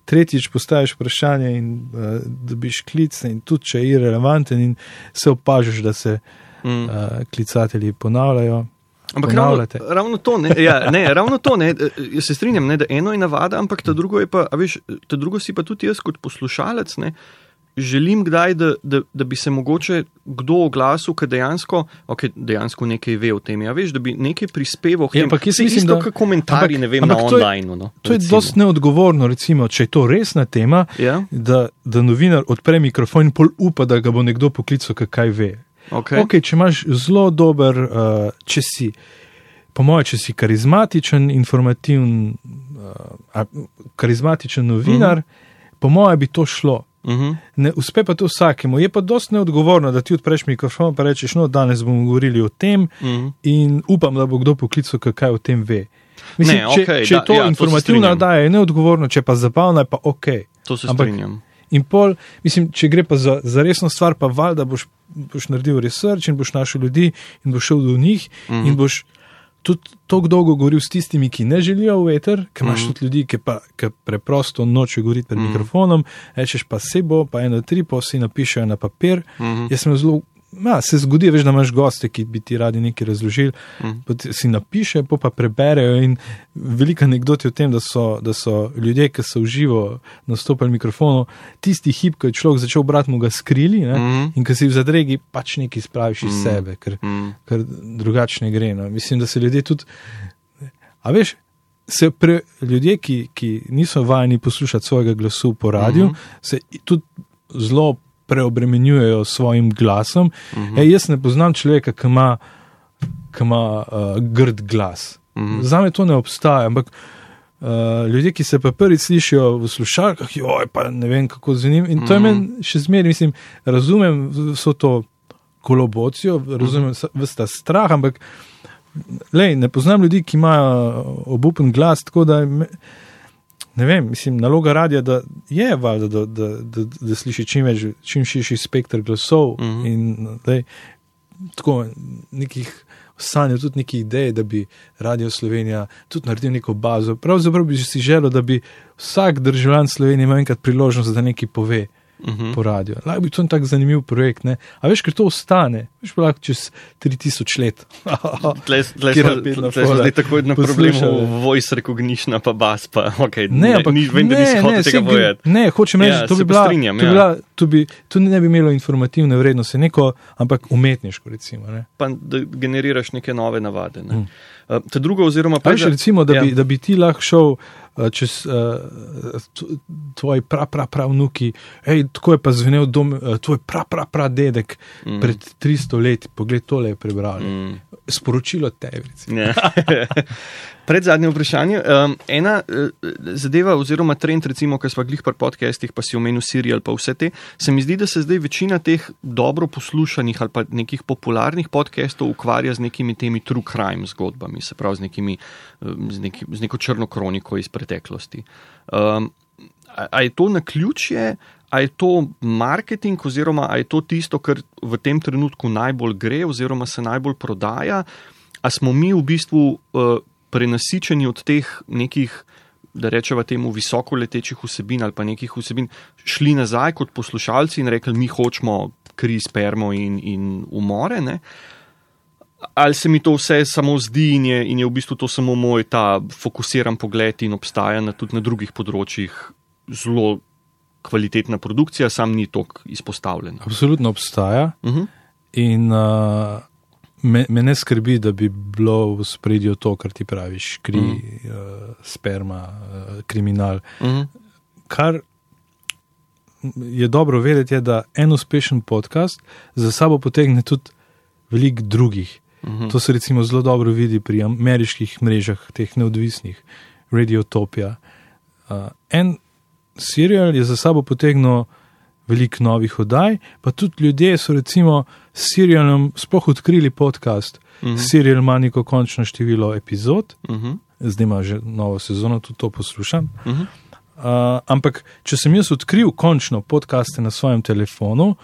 tretjič postaviš vprašanje in uh, dobiš klic, in tudi če je irrelevanten, in se opažiš, da se Mm. uh, klicatelji ponavljajo. Ampak ravno, ravno to, ne, ja, ne, ravno to ne, eh, jaz se strinjam, ne, da eno je navada, ampak ta drugo je pa, a veš, ta drugo si pa tudi jaz kot poslušalec, ne, želim kdaj, da, da, da bi se mogoče kdo oglasil, ki dejansko, okay, dejansko nekaj ve o tem, ja, veš, da bi nekaj prispeval k Ja, temu. ampak jaz mislim, isto, da- kot komentarji, ampak- ne vem, ampak na to online. No, To je dosti neodgovorno, recimo, če je to resna tema, Ja, da, da novinar odpre mikrofon in pol upa, da ga bo nekdo poklical, kaj ve. Okay. Okay, če imaš zelo dober, uh, če si, po mojem, če si karizmatičen, informativen, uh, karizmatičen novinar, mm -hmm. po mojem bi to šlo. Uh -huh. Ne uspe pa to vsakemu. Je pa dosti neodgovorno, da ti odpreš mikrofon in rečeš, no, danes bomo govorili o tem Uh -huh. in upam, da bo kdo poklical, kaj- o tem ve. Mislim, Ne, če, okej, če je da, to ja, to se informativna strinjam. oddaja, je neodgovorno, če pa zabavna, je pa ok. To se Ampak- strinjam. In pol, mislim, če gre pa za, za resno stvar, pa valjda boš, boš naredil research in boš našel ljudi in boš šel do njih mm Mhm. -hmm. in boš tudi tako dolgo govoril s tistimi, ki ne želijo v eter, ker imaš mm Mhm. -hmm. tudi ljudi, ki, pa, ki preprosto nočejo govoriti pred mm Mhm. -hmm. mikrofonom, rečeš pa se bo, pa eno tri, pa vsi napišejo na papir. Mm Mhm. -hmm. Jaz sem zelo. Ja, se zgodi, veš, da imaš goste, ki bi ti radi nekaj razložili, mm. si napiše, pa, pa preberejo. In veliko anegdot je o tem, da so, da so ljudje, ki so v živo nastopili mikrofonu, tisti hip, ko je človek začel brati, mu ga skrili ne, mm. In ko si v zadregi, pač nekaj spraviš iz mm. sebe, ker, Mm. ker drugače ne gre. No. Mislim, da se ljudje tudi. A veš, se pre, ljudje, ki, ki niso vajeni poslušati svojega glasu po radiju, mm. -hmm. se tudi zelo preobremenjujejo s svojim glasom. Mm Mhm. -hmm. Ej, jaz ne poznam človeka, ki ima, ki ima uh, grd glas. Mm Mhm. -hmm. Za me to ne obstaja. Ampak uh, ljudje, ki se pa prvi slišijo v slušalkah, joj, pa ne vem, kako z njim. In to je Mhm. meni še zmeraj, mislim, razumem vso to kolobocijo, razumem Mhm. vse ta strah, ampak lej, ne poznam ljudi, ki imajo obupen glas, tako da. Me, Ne vem, mislim, naloga radia da je valjda, da, da, da, da sliši čim, več, čim širši spektr glasov mm Mhm. -hmm. in lej, tako nekih sanjal, tudi nekih idej, da bi Radio Slovenija tudi naredil neko bazo. Pravzaprav bi si želel, da bi vsak državljan Slovenije imel enkrat priložnost, da nekaj pove Mhm. po radiju. Lahko bi to en tak zanimiv projekt, ne? A veš, ker to ostane, veš lahko čez 3000 let. Tle, tle, Kjer smo, zdaj tako na problemu poslušali. voice recognition, pa bas, pa okay, Ne, ampak ni, vem, da nisi hotel tega povedati. Ne, hočem reči, Ja, ja, to, bi bila, strinjam, to, ja. bila, to, bi, to ne bi imelo informativne vrednosti, neko, ampak umetniško. Recimo, ne. Pa da generiraš neke nove navade. Ne. Mm. Uh, ta druga, oziroma Pa veš, recimo, da, ja. bi, da bi ti lahko šel uh, čez uh, tvoji prav, prav, prav vnuki, hej, tako je pa zvenel dom, uh, tvoj prav, prav, prav dedek mm. pred 300 leti, pogled, tole je prebral. Mm. Sporočilo tebi. Ja. Pred zadnje vprašanje. Um, ena zadeva, oziroma trend, recimo, ki smo glih pri podcestih, pa si omenil Sirial, pa vse te, se mi zdi, da se zdaj večina teh dobro poslušanih ali pa nekih popularnih podcastov ukvarja z nekimi temi true crime zgodbami, se pravi z, nekimi, z, neki, z neko črno kroniko iz preteklosti. Um, a, a je to na ključje? A je to marketing, oziroma a je to tisto, kar v tem trenutku najbolj gre, oziroma se najbolj prodaja, a smo mi v bistvu uh, prenasičeni od teh nekih, da rečemo temu, visoko letečih vsebin ali pa nekih vsebin, šli nazaj kot poslušalci in rekli, mi hočemo kri, spermo in, in umore. Ne? Ali se mi to vse samo zdi in je, in je v bistvu to samo moj ta fokusiran pogled in obstaja na, tudi na drugih področjih zelo kvalitetna produkcija, sam ni tako izpostavljena. Absolutno obstaja. Uh -huh. In uh, me, me ne skrbi, da bi bilo v spredju to, kar ti praviš, kri, mm. uh, sperma, uh, kriminal. Uh -huh. Kar je dobro vedeti, je, da en uspešen podcast za sabo potegne tudi veliko drugih. -huh. To se recimo zelo dobro vidi pri ameriških mrežah, teh neodvisnih, Radiotopia. Uh, en serial je za sabo potegnil veliko novih oddaj, pa tudi ljudje so recimo s serialom sploh odkrili podcast. Uh Mhm. -huh. Serial ima neko končno število epizod, Uh -huh. zdaj ima že novo sezono, tudi to poslušam. Uh -huh. Uh, ampak, če sem jaz odkril končno podcaste na svojem telefonu, uh,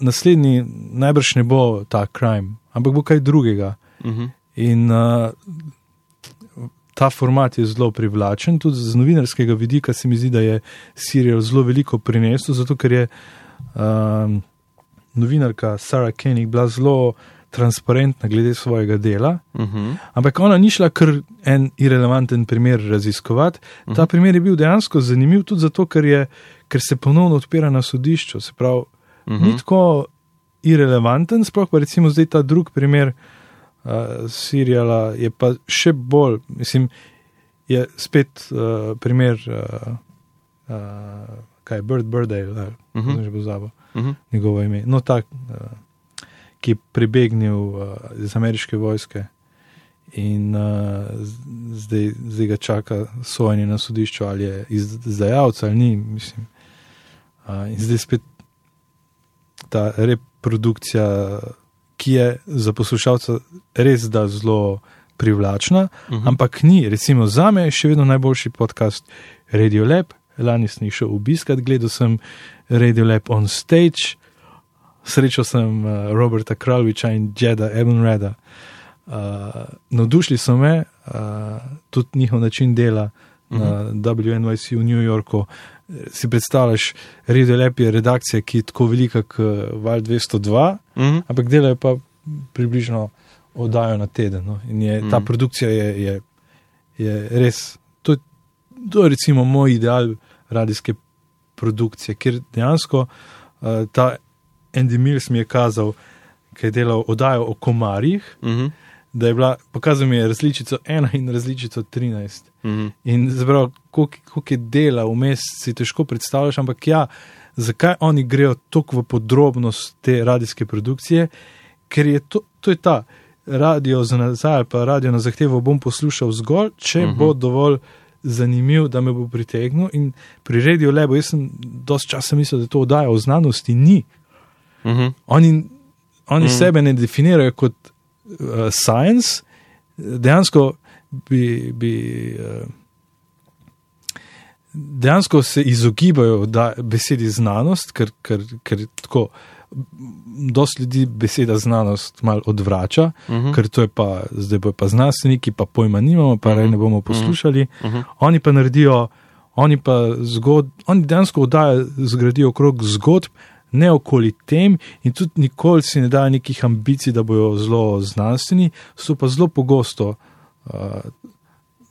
naslednji najbrž ne bo ta crime, ampak bo kaj drugega. Uh -huh. In uh, ta format je zelo privlačen, tudi z novinarskega vidika se mi zdi, da je serial zelo veliko prinesel, zato ker je um, novinarka Sarah Koenig bila zelo transparentna glede svojega dela. Uh -huh. Ampak ona ni šla kar en irrelevanten primer raziskovati. Ta uh Mhm. -huh. primer je bil dejansko zanimiv tudi zato, ker, je, ker se ponovno odpira na sodišču. Se pravi, uh Mhm. -huh. ni tako irrelevanten, sploh pa recimo zdaj ta drug primer uh, Sirijala je pa še bolj, mislim, je spet uh, primer, uh, uh, kaj je Bird Birdale, uh Mhm. -huh. že pozabo Uh -huh. njegovo ime. No, tak, uh, ki je pribegnil uh, iz ameriške vojske in uh, zdaj, zdaj ga čaka sojenje na sodišču, ali je izdajalec ali ni. Mislim. Uh, in zdaj spet ta reprodukcija, ki je za poslušalca res da zelo privlačna, uh Mhm. -huh. ampak ni, recimo, za me še vedno najboljši podcast Radio Lab. Lani sem jih šel obiskat, gledal sem Radio Lab on stage, srečal sem uh, Roberta Kralviča in Jeda Ebenreda. Uh, navdušili so me, uh, tudi njihov način dela uh -huh. na WNYC v New Yorku. Si predstavljaš, Radio Lab je redakcija, ki je tako velika kot Val 202, Uh -huh. ampak delajo pa približno oddajo na teden. No? In je, ta Mhm. produkcija je, je, je res, to, to je recimo moj ideal radijske produkcije, ker dejansko uh, ta Andy Mills mi je kazal, ki je delal oddajo o komarjih, Uh -huh. Da je bila, pokazal mi je različico 1 in različico 13. Uh -huh. In zbral, koliko koliko je dela vmes, si težko predstavljaš, ampak ja, zakaj oni grejo tako v podrobnost te radijske produkcije, ker je to, to je ta radio za nazaj, ali pa radio na zahtevo bom poslušal zgolj, če uh Mhm. -huh. bo dovolj zanimiv, da me bo pritegnil. In pri Radio Lebo, jaz sem dosti časa mislil, da to oddaja o znanosti, ni. Uh -huh. Oni, oni Mm. mm. sebe ne definirajo kot uh, science, dejansko bi. bi uh, Dejansko se izogibajo da, besedi znanost, ker, ker, ker tako, dosti ljudi beseda znanost malo odvrača, Uh -huh. ker to je pa, zdaj bojo pa znanstveniki, pa pojma nimamo, pa uh ne bomo poslušali. Uh -huh. Oni pa naredijo, oni pa zgod, oni dejansko oddajo, zgradijo okrog zgodb, ne okoli tem, in tudi nikoli si ne dajo nekih ambicij, da bojo zelo znanstveni, so pa zelo pogosto. Uh,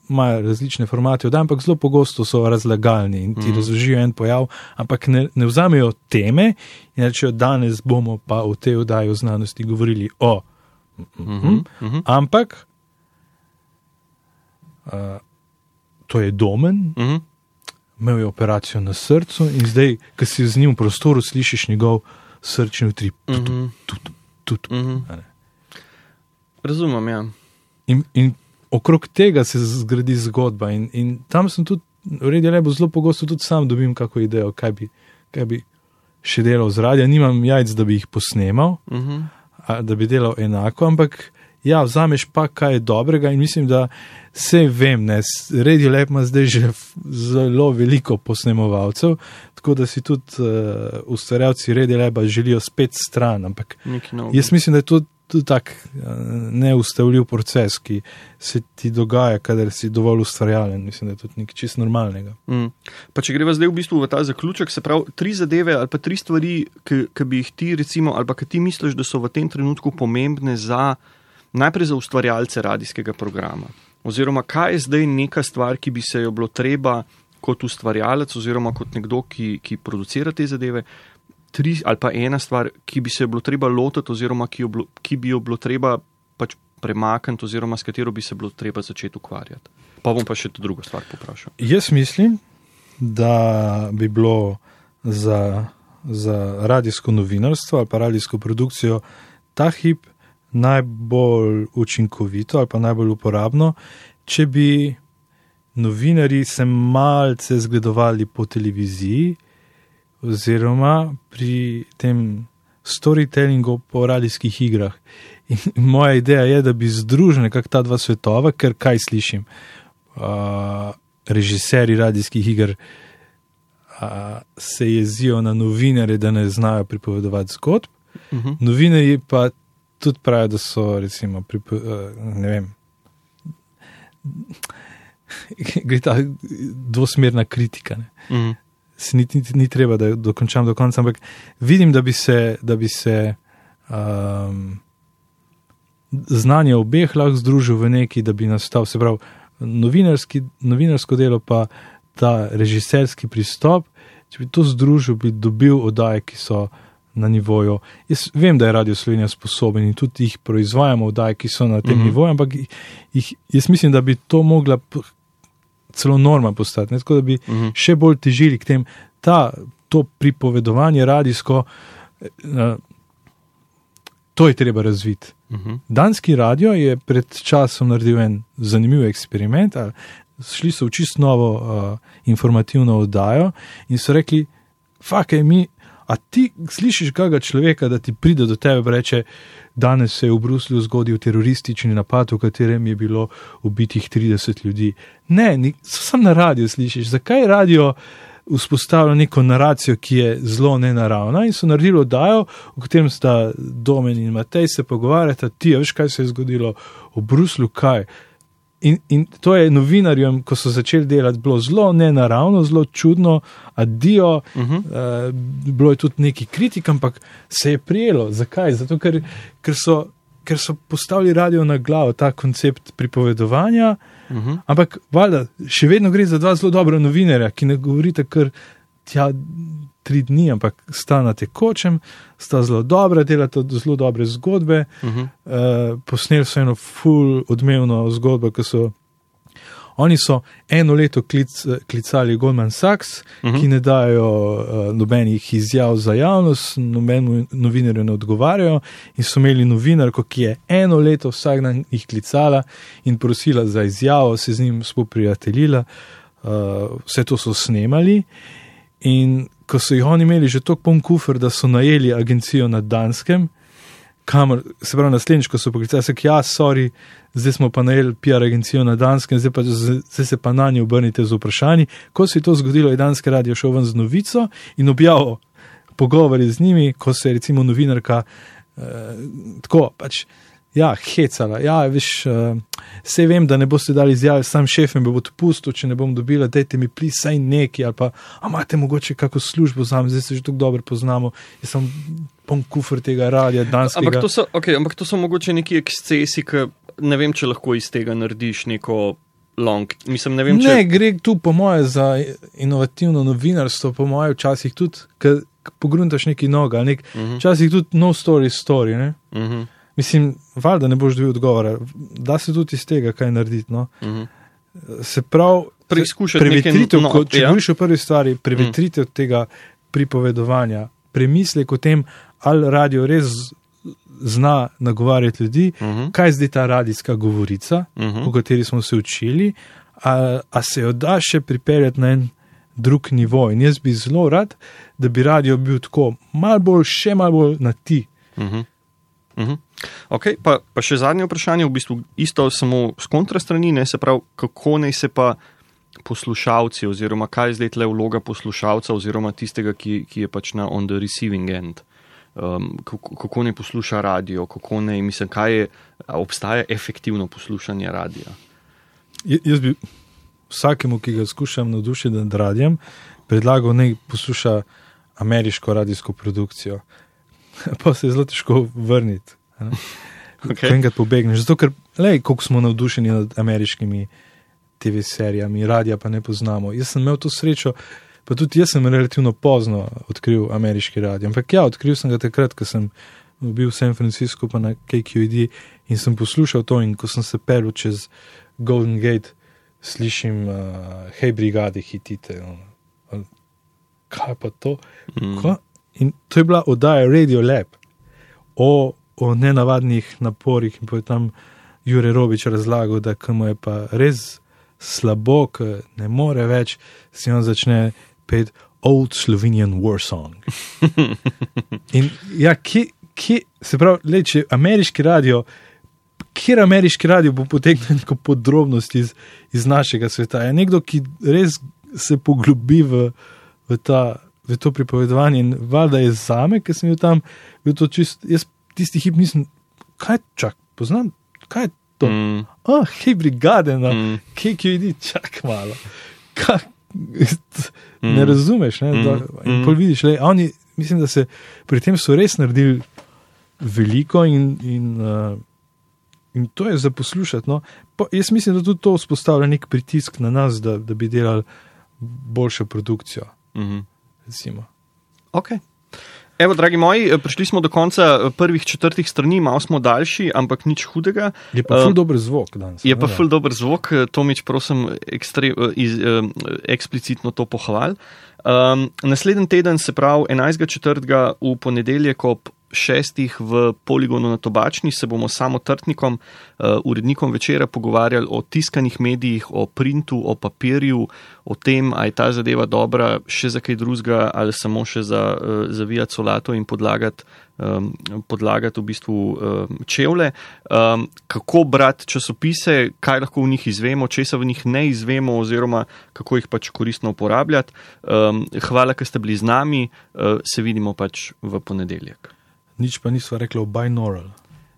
Imajo različne formate, oddaj, ampak zelo pogosto so razlagalni in ti Mhm. mm. razložijo en pojav, ampak ne, ne vzamejo teme in rečejo, danes bomo pa v tej oddaji o znanosti govorili o. Uh -huh. Uh -huh. Ampak uh, to je domen, Uh -huh. Imel je operacijo na srcu in zdaj, ko si z njim v prostoru, slišiš njegov srčni utrip. Uh -huh. Tut, Uh -huh. a ne. Razumem, ja. in, in okrog tega se zgradi zgodba. In, in tam sem tudi, uredi lepo, zelo pogosto tudi sam dobim kako idejo, kaj bi, kaj bi še delal z radija. Nimam jajc, da bi jih posnemal, Uh -huh. a, da bi delal enako, ampak ja, vzameš pa kaj dobrega in mislim, da vse vem, ne, Radio Lab ima zdaj že zelo veliko posnemovalcev, tako da si tudi uh, ustvarjalci Radio Laba želijo spet stran, ampak jaz mislim, da je to tudi tak uh, neustavljiv proces, ki se ti dogaja, kadar si dovolj ustvarjalen, mislim, da je to nekaj čist normalnega. Mm. Pa če greva zdaj v bistvu v ta zaključek, se pravi, tri zadeve ali pa tri stvari, ki, ki bi jih ti, recimo, ali pa ki ti misliš, da so v tem trenutku pomembne za najprej za ustvarjalce radijskega programa. Oziroma, kaj je zdaj neka stvar, ki bi se jo bilo treba kot ustvarjalec, oziroma kot nekdo, ki, ki producira te zadeve, tri ali pa ena stvar, ki bi se jo bilo treba lotiti, oziroma ki, jo bilo, ki bi jo bilo treba pač premakniti, oziroma s katero bi se bilo treba začeti ukvarjati. Pa bom pa še to drugo stvar poprašal. Jaz mislim, da bi bilo za, za radijsko novinarstvo ali pa radijsko produkcijo ta hip najbolj učinkovito ali pa najbolj uporabno, če bi novinari se malce zgledovali po televiziji oziroma pri tem storytellingu po radijskih igrah. In moja ideja je, da bi združili nekako ta dva svetova, ker kaj slišim. Uh, režiserji radijskih iger uh, se jezijo na novinare, da ne znajo pripovedovati zgodb, Uh -huh. novinarji pa tudi pravijo, da so, recimo, pripo, uh, ne vem. Gre ta dvosmerna kritika. Mhm. Ni, ni, ni treba, da dokončam do konca, ampak vidim, da bi se, da bi se um, znanje obeh lahko združil v neki, da bi nastal, se pravi, novinarsko delo, pa ta režiserski pristop. Če bi to združil, bi dobil oddaje, ki so na nivoju. Jaz vem, da je Radio Slovenija sposoben in tudi jih proizvajamo, oddaje, ki so na tem mm. -hmm. nivoju, ampak jih, jaz mislim, da bi to mogla celo norma postati, ne? tako da bi Mhm. še bolj težili k tem, ta, to pripovedovanje radijsko, eh, to je treba razviti. Mhm. Danski radio je pred časom naredil en zanimiv eksperiment. Šli so v čist novo uh, informativno oddajo in so rekli: Fakaj mi, a ti slišiš kakega človeka, da ti pride do tebe in reče: Danes se je v Bruslju zgodil teroristični napad, v katerem je bilo ubitih 30 ljudi. Ne, ni, sam na radiju slišiš. Zakaj radio vzpostavlja neko naracijo, ki je zelo nenaravna in so naredili oddajo, v katerem sta Domen in Matej se pogovarjata, ti veš, kaj se je zgodilo v Bruslu, kaj. In, in to je novinarjem, ko so začeli delati, bilo zelo nenaravno, zelo čudno, adijo, uh. -huh. uh, bilo je tudi neki kritik, ampak se je prijelo. Zakaj? Zato, ker, ker, so, ker so postavili radio na glavo, ta koncept pripovedovanja. Mhm. Ampak, valjda, še vedno gre za dva zelo dobra novinarja, ki ne govorite kar tja tri dni, ampak sta na tekočem, sta zelo dobra, delata zelo dobre zgodbe. Mhm. Uh, posneli so eno full odmevno zgodbo, ki so. Oni so eno leto klic, klicali Goldman Sachs, uh Mhm. -huh. ki ne dajo uh, nobenih izjav za javnost, nobenemu novinarju ne odgovarjajo. In so imeli novinarko, ki je eno leto vsak dan jih klicala in prosila za izjavo, se z njim spoprijateljila, uh, vse to so snemali. In ko so jih oni imeli že tako poln kufr, da so najeli agencijo na Danskem, kamor se pravi naslednjič, ko so poklicali, se ja, sorry, zdaj smo pa najeli PR agencijo na Danskem, zdaj, pa, zdaj se pa na nje obrnite z vprašanji. Ko se je to zgodilo, je Danske radio šel ven z novico in objavil pogovore z njimi, ko se je recimo novinarka eh, tako pač. Ja, hecala. Ja, veš, vse vem, da ne boste dali izjave, sam šef mi bo to pustil, če ne bom dobila, dajte mi plis, saj neki ali pa, imate mogoče kako službo za me, zdaj se že tako dobro poznamo, jaz sem pon kufr tega radia, danskega. Ampak to, so, okay, ampak to so mogoče neki ekscesi, ki ne vem, če lahko iz tega narediš neko long. Mislim, ne vem, če. Ne, gre tu po moje za inovativno novinarstvo, po moje včasih tudi, ker pogruntaš neki noga, nek, uh -huh. včasih tudi no story story. Ne? Uh -huh. Mislim, valjda ne boš dobil odgovora, da se tudi iz tega kaj narediti. No? Uh -huh. Se pravi, Preizkušati prevetritev, neke- no, ko, če ja. govoriš o prvi stvari, prevetritev mm. tega pripovedovanja, premislek o tem, ali radio res zna nagovarjati ljudi, Uh -huh. kaj zdaj ta radijska govorica, Uh -huh. o kateri smo se učili, a, a se jo da še pripeljati na en drug nivo. In jaz bi zelo rad, da bi radio bil tako, malo bolj, še malo bolj na ti. Uh -huh. Uh -huh. okay, pa, pa še zadnje vprašanje, v bistvu isto, samo z kontrastrani, ne se pravi, kako naj se pa poslušalci, oziroma kaj je zdaj tle vloga poslušalca, oziroma tistega, ki, ki je pač na on the receiving end. Um, kako, kako ne posluša radio, kako ne, mislim, kaj je, obstaja efektivno poslušanje radia. Jaz bi vsakemu, ki ga skušam navdušiti nad radijem, predlagal, naj posluša ameriško radijsko produkcijo. Pa se je zelo težko vrniti. Okay. Ko enkrat pobegneš. Zato, ker, lej, koliko smo navdušeni nad ameriškimi TV serijami, radija pa ne poznamo. Jaz sem imel to srečo, pa tudi jaz sem relativno pozno odkril ameriški radio. Ampak ja, odkril sem ga takrat, ko sem bil v San Franciscu, pa na KQED in sem poslušal to. In ko sem se pel čez Golden Gate, slišim, uh, hej, brigade, hitite. No. Kaj pa to? Mm. Ko? In to je bila oddaja Radio Lab o, o nenavadnih naporih. In je tam Jure Robič razlagal, da mu je pa res slabo, ker ne more več, si on začne pet Old Slovenian War Song. In ja, kje, kje se pravi, le, če ameriški radio. Kjer ameriški radio bo potegnil neko podrobnost iz, iz našega sveta? Je nekdo, ki res se poglobi v, v, ta, v to pripovedovanje in valjda je za me, ker sem bil tam, bil to čist, jaz tisti hip nisem, kaj čak, poznam, kaj je to? Mm, Ah, hej, brigade, no, Mm. kje ki vidi, čak malo. Kaj, Mm. ne razumeš, ne? Mm. Da, in Mm. pol vidiš, le, oni, mislim, da se pri tem so res naredili veliko in, in, uh, in to je za poslušati. No. Pa, jaz mislim, da tudi to vzpostavlja nek pritisk na nas, da, da bi delali boljšo produkcijo. mhm. Recimo. Ok. Evo, dragi moji, eh, prišli smo do konca eh, prvih četrtih strani, malo smo daljši, ampak nič hudega. Je pa ful dober zvok danes. Je ne, pa ful dober zvok, Tomič, prosim, ekstre, iz, eh, eksplicitno to pohval. Um, naslednji teden, se pravi 11.4. v ponedeljek ob šestih v poligonu na Tobačni, se bomo samo trtnikom, uh, urednikom večera pogovarjali o tiskanih medijih, o printu, o papirju, o tem, ali je ta zadeva dobra še za kaj drugega ali samo še za uh, zavijati solato in podlagati um, podlagati v bistvu um, čevlje, um, kako brati časopise, kaj lahko v njih izvemo, česa v njih ne izvemo, oziroma kako jih pač koristno uporabljati. Um, hvala, ker ste bili z nami, uh, se vidimo pač v ponedeljek. Nič pa nisva rekla o binaural,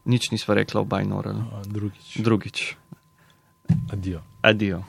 Nič nisva rekla o binaural. a drugič. Drugič. Adijo. Adijo.